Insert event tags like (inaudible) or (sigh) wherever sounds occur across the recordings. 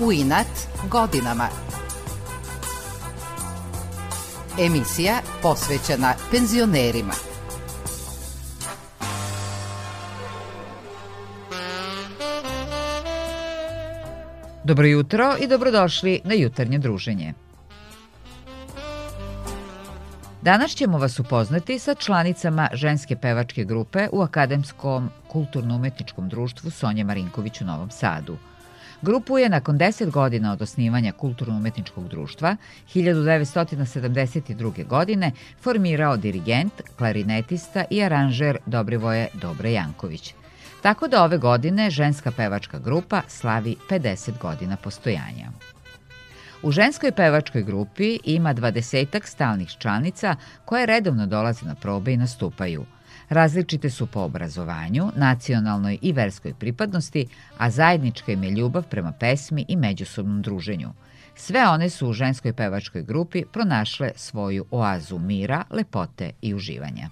U inat godinama. Emisija posvećena penzionerima. Dobro jutro i dobrodošli na jutarnje druženje. Danas ćemo vas upoznati sa članicama ženske pevačke grupe u Akademskom kulturno-umetničkom društvu Sonje Marinković u Novom Sadu. Grupu je nakon 10 godina od osnivanja Kulturno-umetničkog društva 1972. godine formirao dirigent, klarinetista i aranžer Dobrivoje Dobre Janković. Tako da ove godine ženska pevačka grupa slavi 50 godina postojanja. U ženskoj pevačkoj grupi ima dvadesetak stalnih članica koje redovno dolaze na probe i nastupaju. Različite su po obrazovanju, nacionalnoj i verskoj pripadnosti, a zajednička im je ljubav prema pesmi i međusobnom druženju. Sve one su u ženskoj pevačkoj grupi pronašle svoju oazu mira, lepote i uživanja.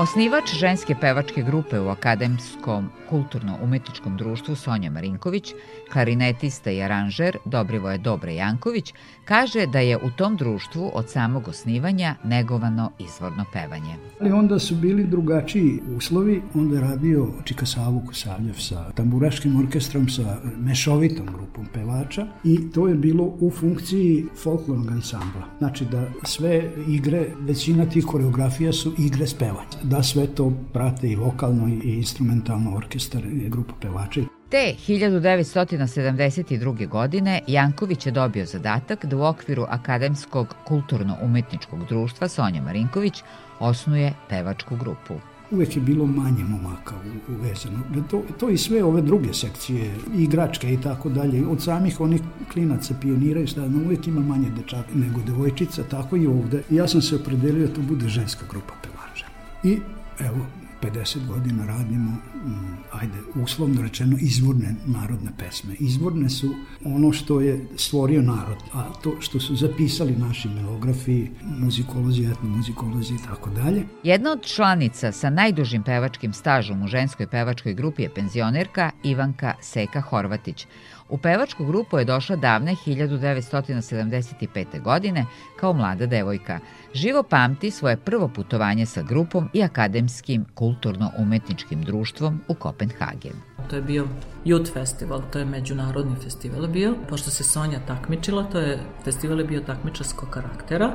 Osnivač ženske pevačke grupe u Akademskom kulturno-umetničkom društvu Sonja Marinković, klarinetista i aranžer Dobrivoje Dobre Janković, kaže da je u tom društvu od samog osnivanja negovano izvorno pevanje. Ali onda su bili drugačiji uslovi, onda je radio Čika Savu Kosavljev sa tamburaškim orkestrom, sa mešovitom grupom pevača i to je bilo u funkciji folklornog ansambla. Znači da sve igre, većina tih koreografija su igre spevanja. Da sve to prate i vokalno i instrumentalno orkestar i grupa pevača. Te 1972. godine Janković je dobio zadatak da u okviru Akademskog kulturno-umetničkog društva Sonja Marinković osnuje pevačku grupu uvek je bilo manje momaka uvezano. Da to, to i sve ove druge sekcije, igračke i tako dalje, od samih onih klinaca pionira i stavno, uvek ima manje dečaka nego devojčica, tako i ovde. I ja sam se opredelio da to bude ženska grupa pevača. I evo, 50 godina radimo, mm, ajde, uslovno rečeno, izvorne narodne pesme. Izvorne su ono što je stvorio narod, a to što su zapisali naši melografi, muzikolozi, etnomuzikolozi i tako dalje. Jedna od članica sa najdužim pevačkim stažom u ženskoj pevačkoj grupi je penzionerka Ivanka Seka Horvatić. U pevačku grupu je došla davne 1975. godine kao mlada devojka. Živo pamti svoje prvo putovanje sa grupom i akademskim kulturno-umetničkim društvom u Kopenhagen. To je bio Youth Festival, to je međunarodni festival bio. Pošto se Sonja takmičila, to je festival je bio takmičarskog karaktera,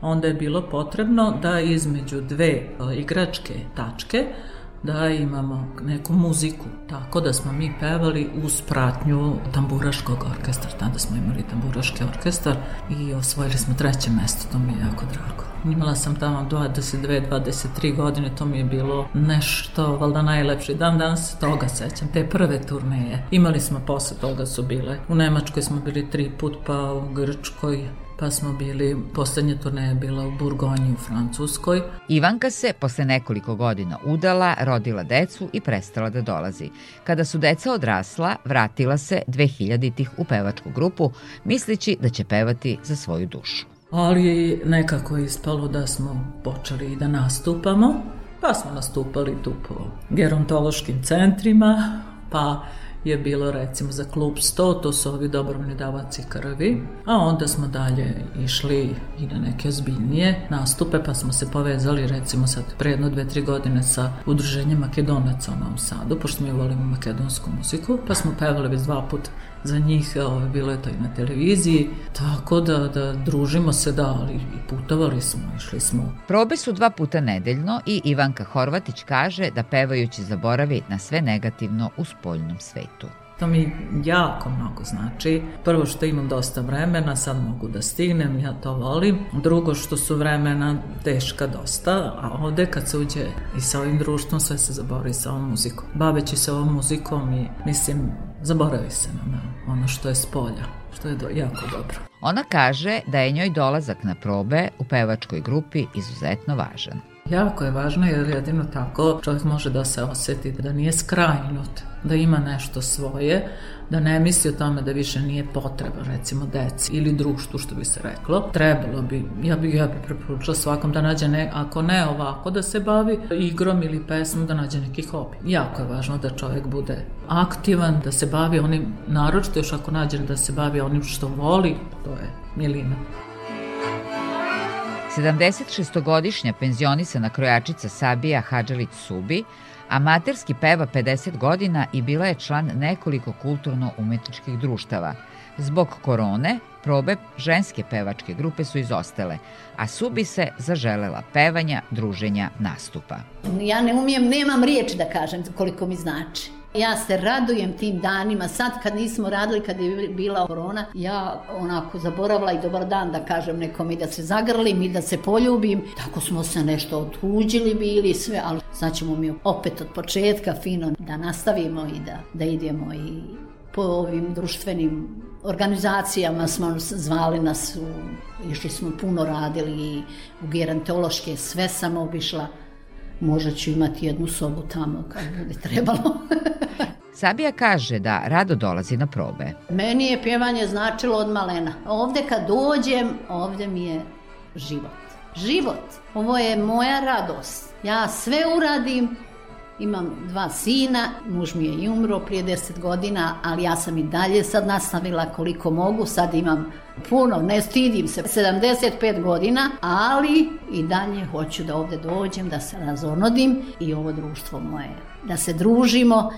onda je bilo potrebno da između dve e, igračke tačke da imamo neku muziku. Tako da smo mi pevali uz pratnju tamburaškog orkestra. Tada smo imali tamburaški orkestar i osvojili smo treće mesto. To mi je jako drago. Imala sam tamo 22, 23 godine, to mi je bilo nešto, valjda najlepši dan, danas toga sećam, te prve turneje. Imali smo posle toga su bile. U Nemačkoj smo bili tri put, pa u Grčkoj, pa smo bili, poslednja turneja je bila u Burgonji u Francuskoj. Ivanka se posle nekoliko godina udala, rodila decu i prestala da dolazi. Kada su deca odrasla, vratila se 2000-ih u pevačku grupu, misleći da će pevati za svoju dušu. Ali nekako je ispalo da smo počeli i da nastupamo, pa smo nastupali tu po gerontološkim centrima, pa je bilo recimo za klub 100, to su ovi dobrovoljni davaci krvi, a onda smo dalje išli i na neke ozbiljnije nastupe, pa smo se povezali recimo sad pre jedno dve, tri godine sa udruženjem Makedonaca u Novom Sadu, pošto mi volimo makedonsku muziku, pa smo pevali već dva put za njih, ovaj, bilo je to i na televiziji, tako da, da družimo se, da, ali i putovali smo, išli smo. Probe su dva puta nedeljno i Ivanka Horvatić kaže da pevajući zaboravi na sve negativno u spoljnom svetu. To mi jako mnogo znači. Prvo što imam dosta vremena, sad mogu da stignem, ja to volim. Drugo što su vremena teška dosta, a ovde kad se uđe i sa ovim društvom sve se zaboravi sa ovom muzikom. Baveći se ovom muzikom i mislim zaboravi se na ono što je s polja, što je do, jako dobro. Ona kaže da je njoj dolazak na probe u pevačkoj grupi izuzetno važan. Jako je važno jer jedino tako čovjek može da se oseti da nije skrajnut da ima nešto svoje, da ne misli o tome da više nije potreba recimo deci ili društvu što bi se reklo. Trebalo bi, ja bih ja bi preporučila svakom da nađe ne, ako ne ovako da se bavi igrom ili pesmom da nađe neki hobi. Jako je važno da čovjek bude aktivan, da se bavi onim, naročito još ako nađe da se bavi onim što voli, to je milina. 76-godišnja penzionisana krojačica Sabija Hadžalić Subi Amaterski peva 50 godina i bila je član nekoliko kulturno-umetničkih društava. Zbog korone, probe ženske pevačke grupe su izostale, a Subi se zaželela pevanja, druženja, nastupa. Ja ne umijem, nemam riječ da kažem koliko mi znači. Ja se radujem tim danima, sad kad nismo radili, kad je bila korona, ja onako zaboravila i dobar dan da kažem nekom i da se zagrlim i da se poljubim. Tako smo se nešto otuđili bili sve, ali sad ćemo mi opet od početka fino da nastavimo i da, da idemo i po ovim društvenim organizacijama smo zvali nas, u, išli smo puno radili u gerontološke, sve sam obišla možda ću imati jednu sobu tamo kad bude trebalo. (laughs) Sabija kaže da rado dolazi na probe. Meni je pjevanje značilo od malena. Ovde kad dođem, ovde mi je život. Život. Ovo je moja radost. Ja sve uradim Imam dva sina, muž mi je i umro prije 10 godina, ali ja sam i dalje sad nastavila koliko mogu, sad imam puno, ne stidim se, 75 godina, ali i dalje hoću da ovde dođem, da se razonodim i ovo društvo moje, da se družimo,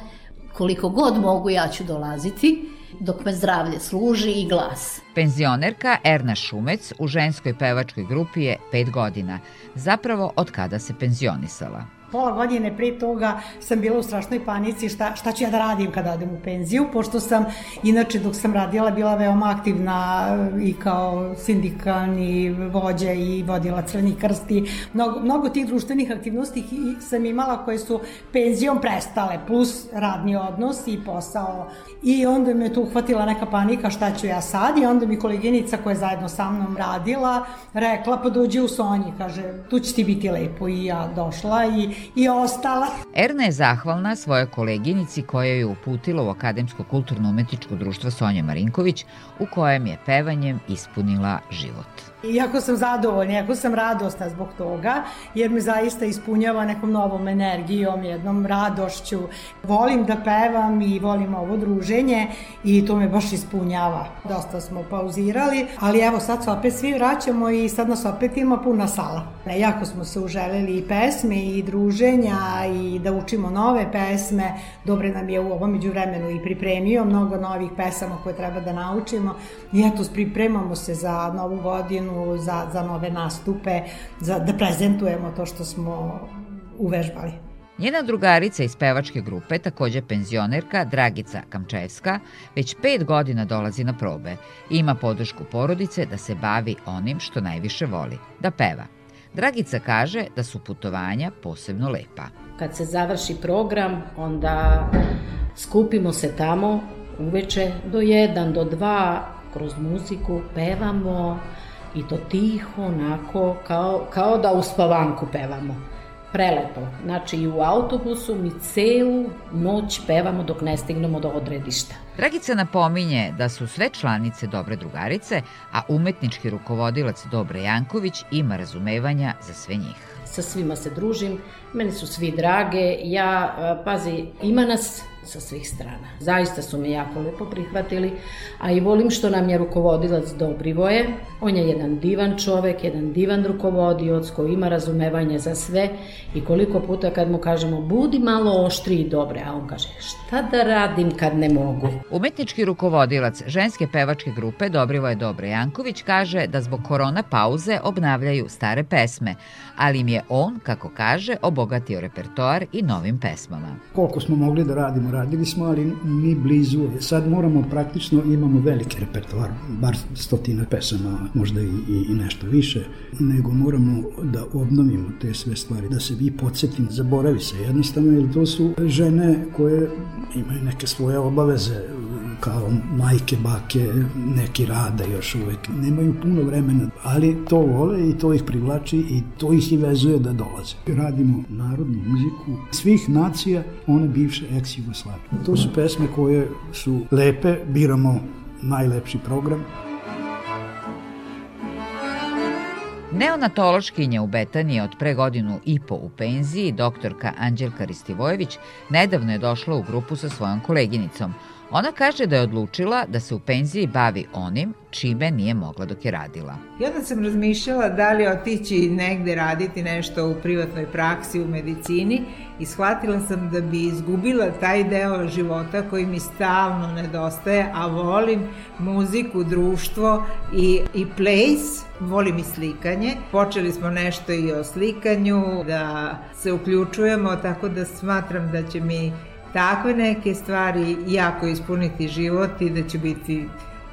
koliko god mogu ja ću dolaziti, dok me zdravlje služi i glas. Penzionerka Erna Šumec u ženskoj pevačkoj grupi je 5 godina, zapravo od kada se penzionisala pola godine pre toga sam bila u strašnoj panici šta, šta ću ja da radim kada odem u penziju, pošto sam, inače dok sam radila, bila veoma aktivna i kao sindikalni vođa i vodila Crveni krst i mnogo, mnogo tih društvenih aktivnosti sam imala koje su penzijom prestale, plus radni odnos i posao. I onda me tu uhvatila neka panika šta ću ja sad i onda mi koleginica koja je zajedno sa mnom radila rekla pa dođi u Sonji, kaže tu će ti biti lepo i ja došla i i ostala. Erna je zahvalna svojoj koleginici koja je uputila u Akademsko kulturno-umetničko društvo Sonja Marinković u kojem je pevanjem ispunila život. Iako sam zadovoljna, iako sam radosna zbog toga, jer me zaista ispunjava nekom novom energijom, jednom radošću. Volim da pevam i volim ovo druženje i to me baš ispunjava. Dosta smo pauzirali, ali evo sad se opet svi vraćamo i sad nas opet ima puna sala. Jako smo se uželeli i pesme i druženja i da učimo nove pesme. Dobre nam je u ovom međuvremenu i pripremio mnogo novih pesama koje treba da naučimo. I eto, pripremamo se za novu godinu pripremu za, za nove nastupe, za, da prezentujemo to što smo uvežbali. Njena drugarica iz pevačke grupe, takođe penzionerka Dragica Kamčevska, već pet godina dolazi na probe i ima podršku porodice da se bavi onim što najviše voli, da peva. Dragica kaže da su putovanja posebno lepa. Kad se završi program, onda skupimo se tamo uveče do 1, do 2, kroz muziku, pevamo, i to tiho, onako, kao, kao da u spavanku pevamo. Prelepo. Znači i u autobusu mi celu noć pevamo dok ne stignemo do odredišta. Dragica napominje da su sve članice Dobre drugarice, a umetnički rukovodilac Dobre Janković ima razumevanja za sve njih. Sa svima se družim, meni su svi drage, ja, pazi, ima nas sa svih strana. Zaista su me jako lepo prihvatili, a i volim što nam je rukovodilac Dobrivoje. On je jedan divan čovek, jedan divan rukovodioc koji ima razumevanje za sve i koliko puta kad mu kažemo budi malo oštri i dobre, a on kaže šta da radim kad ne mogu. Umetnički rukovodilac ženske pevačke grupe Dobrivoje Dobre Janković kaže da zbog korona pauze obnavljaju stare pesme, ali im je on, kako kaže, obogatio repertoar i novim pesmama. Koliko smo mogli da radimo radili smo, ali ni blizu. Sad moramo praktično, imamo veliki repertoar, bar stotina pesama, možda i, i, i nešto više, nego moramo da obnovimo te sve stvari, da se vi podsjetim, zaboravi se jednostavno, jer to su žene koje imaju neke svoje obaveze, kao majke, bake, neki rade još uvek. Nemaju puno vremena, ali to vole i to ih privlači i to ih i vezuje da dolaze. Radimo narodnu muziku svih nacija, one bivše ex-Jugoslavije. To su pesme koje su lepe, biramo najlepši program. Neonatološkinja u Betaniji od pre godinu i po u penziji, doktorka Anđelka Ristivojević, nedavno je došla u grupu sa svojom koleginicom. Ona kaže da je odlučila da se u penziji bavi onim čime nije mogla dok je radila. I onda sam razmišljala da li otići negde raditi nešto u privatnoj praksi, u medicini i shvatila sam da bi izgubila taj deo života koji mi stalno nedostaje, a volim muziku, društvo i, i place, volim i slikanje. Počeli smo nešto i o slikanju, da se uključujemo, tako da smatram da će mi takve neke stvari jako ispuniti život i da će biti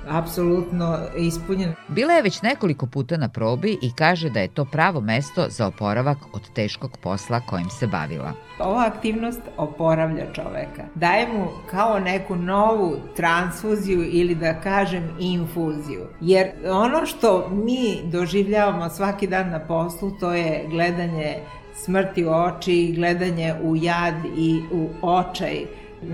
apsolutno ispunjen. Bila je već nekoliko puta na probi i kaže da je to pravo mesto za oporavak od teškog posla kojim se bavila. Ova aktivnost oporavlja čoveka. Daje mu kao neku novu transfuziju ili da kažem infuziju. Jer ono što mi doživljavamo svaki dan na poslu to je gledanje smrti u oči, gledanje u jad i u očaj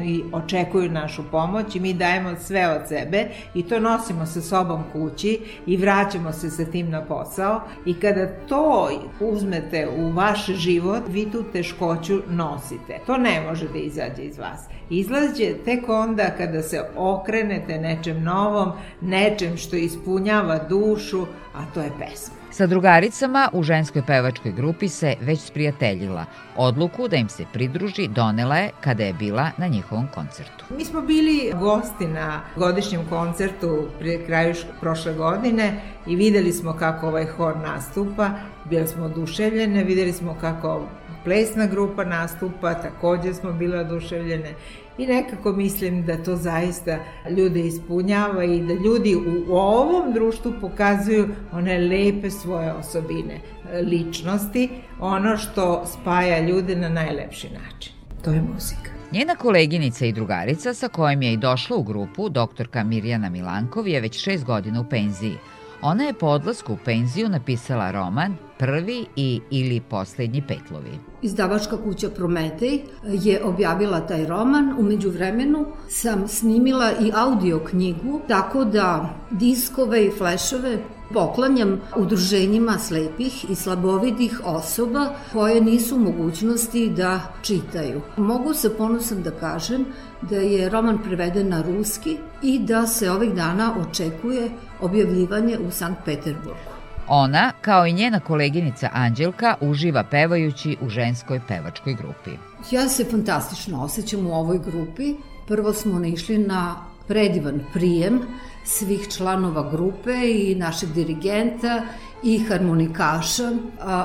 i očekuju našu pomoć i mi dajemo sve od sebe i to nosimo sa sobom kući i vraćamo se sa tim na posao i kada to uzmete u vaš život, vi tu teškoću nosite. To ne može da izađe iz vas. Izlađe tek onda kada se okrenete nečem novom, nečem što ispunjava dušu, a to je pesma. Sa drugaricama u ženskoj pevačkoj grupi se već sprijateljila. Odluku da im se pridruži donela je kada je bila na njihovom koncertu. Mi smo bili gosti na godišnjem koncertu pri kraju prošle godine i videli smo kako ovaj hor nastupa. Bili smo oduševljene, videli smo kako plesna grupa nastupa, takođe smo bile oduševljene i nekako mislim da to zaista ljude ispunjava i da ljudi u ovom društvu pokazuju one lepe svoje osobine, ličnosti, ono što spaja ljude na najlepši način. To je muzika. Njena koleginica i drugarica sa kojom je i došla u grupu, doktorka Mirjana Milankov, je već šest godina u penziji. Ona je po odlasku u penziju napisala roman Prvi i ili poslednji petlovi. Izdavačka kuća Prometej je objavila taj roman. Umeđu vremenu sam snimila i audio knjigu, tako da diskove i flešove poklanjam udruženjima slepih i slabovidih osoba koje nisu u mogućnosti da čitaju. Mogu se ponosom da kažem da je roman preveden na ruski i da se ovih dana očekuje objavljivanje u Sankt Peterburgu. Ona, kao i njena koleginica Anđelka, uživa pevajući u ženskoj pevačkoj grupi. Ja se fantastično osjećam u ovoj grupi. Prvo smo naišli na predivan prijem svih članova grupe i našeg dirigenta i harmonikaša.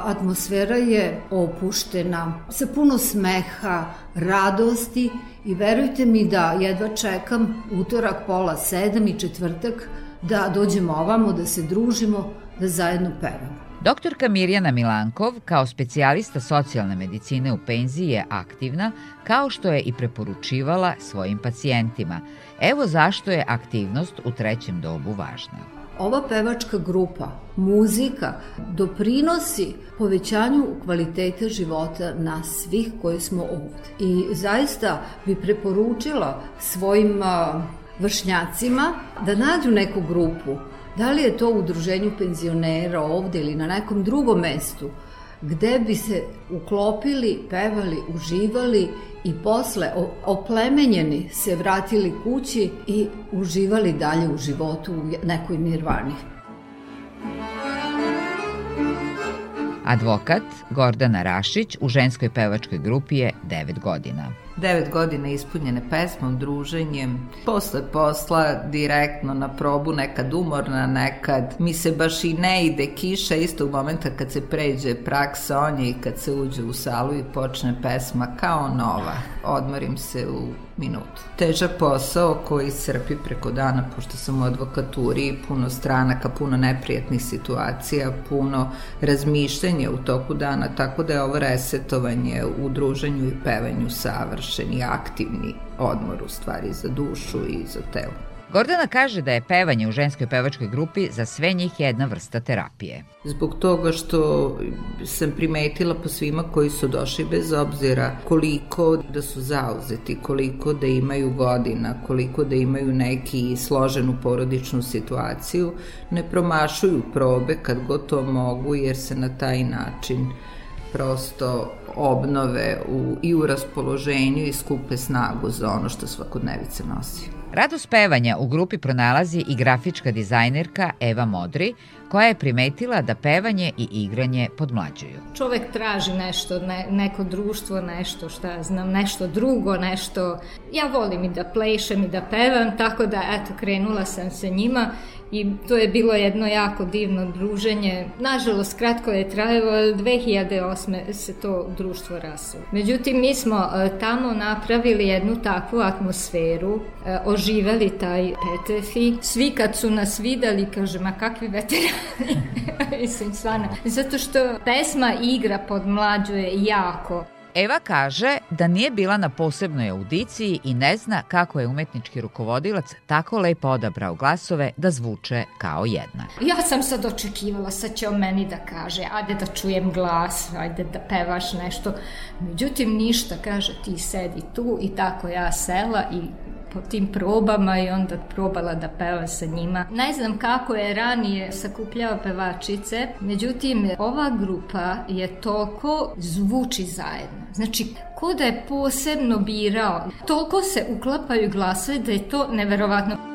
Atmosfera je opuštena, sa puno smeha, radosti i verujte mi da jedva čekam utorak pola sedam i četvrtak da dođemo ovamo, da se družimo, da zajedno pevamo. Doktorka Mirjana Milankov, kao specijalista socijalne medicine u penziji, je aktivna, kao što je i preporučivala svojim pacijentima. Evo zašto je aktivnost u trećem dobu važna. Ova pevačka grupa, muzika, doprinosi povećanju kvalitete života nas svih koji smo ovde. I zaista bi preporučila svojim vršnjacima da nađu neku grupu Da li je to u udruženju penzionera ovde ili na nekom drugom mestu, gde bi se uklopili, pevali, uživali i posle oplemenjeni se vratili kući i uživali dalje u životu u nekoj nirvani. Advokat Gordana Rašić u ženskoj pevačkoj grupi je 9 godina. Devet godina ispunjene pesmom, druženjem, posle posla direktno na probu, nekad umorna, nekad mi se baš i ne ide kiša, isto u momenta kad se pređe prak Sonje i kad se uđe u salu i počne pesma kao nova. Odmorim se u minutu. Težak posao koji srpi preko dana, pošto sam u advokaturi, puno stranaka, puno neprijatnih situacija, puno razmišljenja u toku dana, tako da je ovo resetovanje u druženju i pevanju savršeno savršeni, aktivni odmor u stvari za dušu i za telo. Gordana kaže da je pevanje u ženskoj pevačkoj grupi za sve njih jedna vrsta terapije. Zbog toga što sam primetila po svima koji su došli bez obzira koliko da su zauzeti, koliko da imaju godina, koliko da imaju neki složenu porodičnu situaciju, ne promašuju probe kad god to mogu jer se na taj način prosto obnove u, i u raspoloženju i skupe snagu za ono što svakodnevica nosi. Radost pevanja u grupi pronalazi i grafička dizajnerka Eva Modri, koja je primetila da pevanje i igranje podmlađuju. Čovek traži nešto, ne, neko društvo, nešto, šta znam, nešto drugo, nešto... Ja volim i da plešem i da pevam, tako da, eto, krenula sam se njima i to je bilo jedno jako divno druženje. Nažalost, kratko je trajalo, ali 2008. se to društvo rasulo. Međutim, mi smo e, tamo napravili jednu takvu atmosferu, e, oživeli taj petefi. Svi kad su nas videli, kaže, ma kakvi veterani, (laughs) mislim, stvarno. Zato što pesma igra podmlađuje jako. Eva kaže da nije bila na posebnoj audiciji i ne zna kako je umetnički rukovodilac tako lepo odabrao glasove da zvuče kao jedna. Ja sam sad očekivala, sad će on meni da kaže, ajde da čujem glas, ajde da pevaš nešto. Međutim, ništa, kaže, ti sedi tu i tako ja sela i po tim probama i onda probala da peva sa njima. Ne znam kako je ranije sakupljao pevačice, međutim ova grupa je toliko zvuči zajedno. Znači, ko da je posebno birao, toliko se uklapaju glasove da je to neverovatno.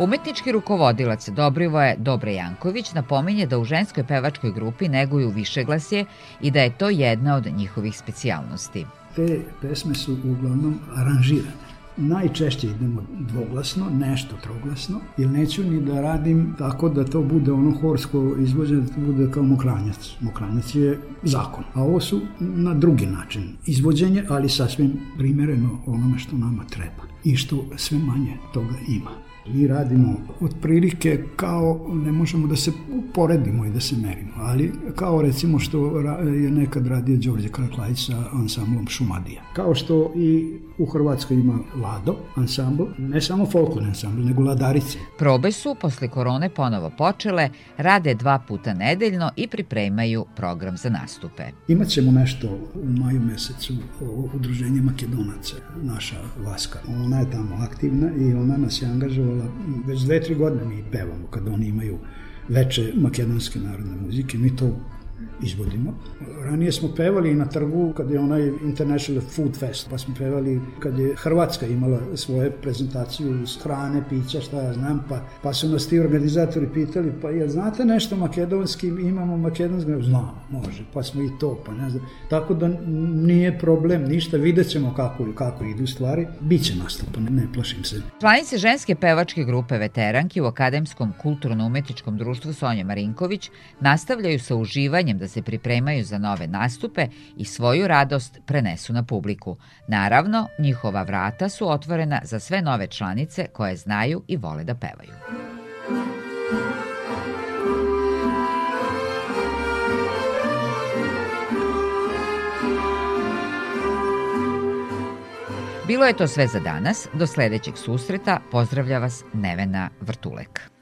Umetnički rukovodilac Dobrivoje Dobre Janković napominje da u ženskoj pevačkoj grupi neguju višeglasje i da je to jedna od njihovih specijalnosti te pesme su uglavnom aranžirane. Najčešće idemo dvoglasno, nešto troglasno, jer neću ni da radim tako da to bude ono horsko izvođenje, da to bude kao mokranjac. Mokranjac je zakon, a ovo su na drugi način izvođenje, ali sasvim primereno onome što nama treba i što sve manje toga ima. Mi radimo otprilike kao, ne možemo da se poredimo i da se merimo, ali kao recimo što je nekad radio Đorđe Karaklajić sa ansamblom Šumadija. Kao što i u Hrvatskoj ima Lado ansambl, ne samo folklorni ansambl, nego Ladarice. Probe su posle korone ponovo počele, rade dva puta nedeljno i pripremaju program za nastupe. Imaćemo nešto u maju mesecu o udruženje Makedonaca, naša Vaska. Ona je tamo aktivna i ona nas je angažovala već dve, tri godine mi pevamo kad oni imaju veče makedonske narodne muzike. Mi to izvodimo. Ranije smo pevali na trgu kad je onaj International Food Fest, pa smo pevali kad je Hrvatska imala svoje prezentaciju s hrane, pića, šta ja znam, pa, pa su nas ti organizatori pitali, pa ja znate nešto makedonski, imamo makedonski, znamo, može, pa smo i to, pa ne znam. Tako da nije problem, ništa, vidjet ćemo kako, kako idu stvari, Biće nastupa, ne, ne plašim se. Članice ženske pevačke grupe veteranki u Akademskom kulturno-umetničkom društvu Sonja Marinković nastavljaju sa uživanjem da se pripremaju za nove nastupe i svoju radost prenesu na publiku. Naravno, njihova vrata su otvorena za sve nove članice koje znaju i vole da pevaju. Bilo je to sve za danas. Do sledećeg susreta pozdravlja vas Nevena Vrtulek.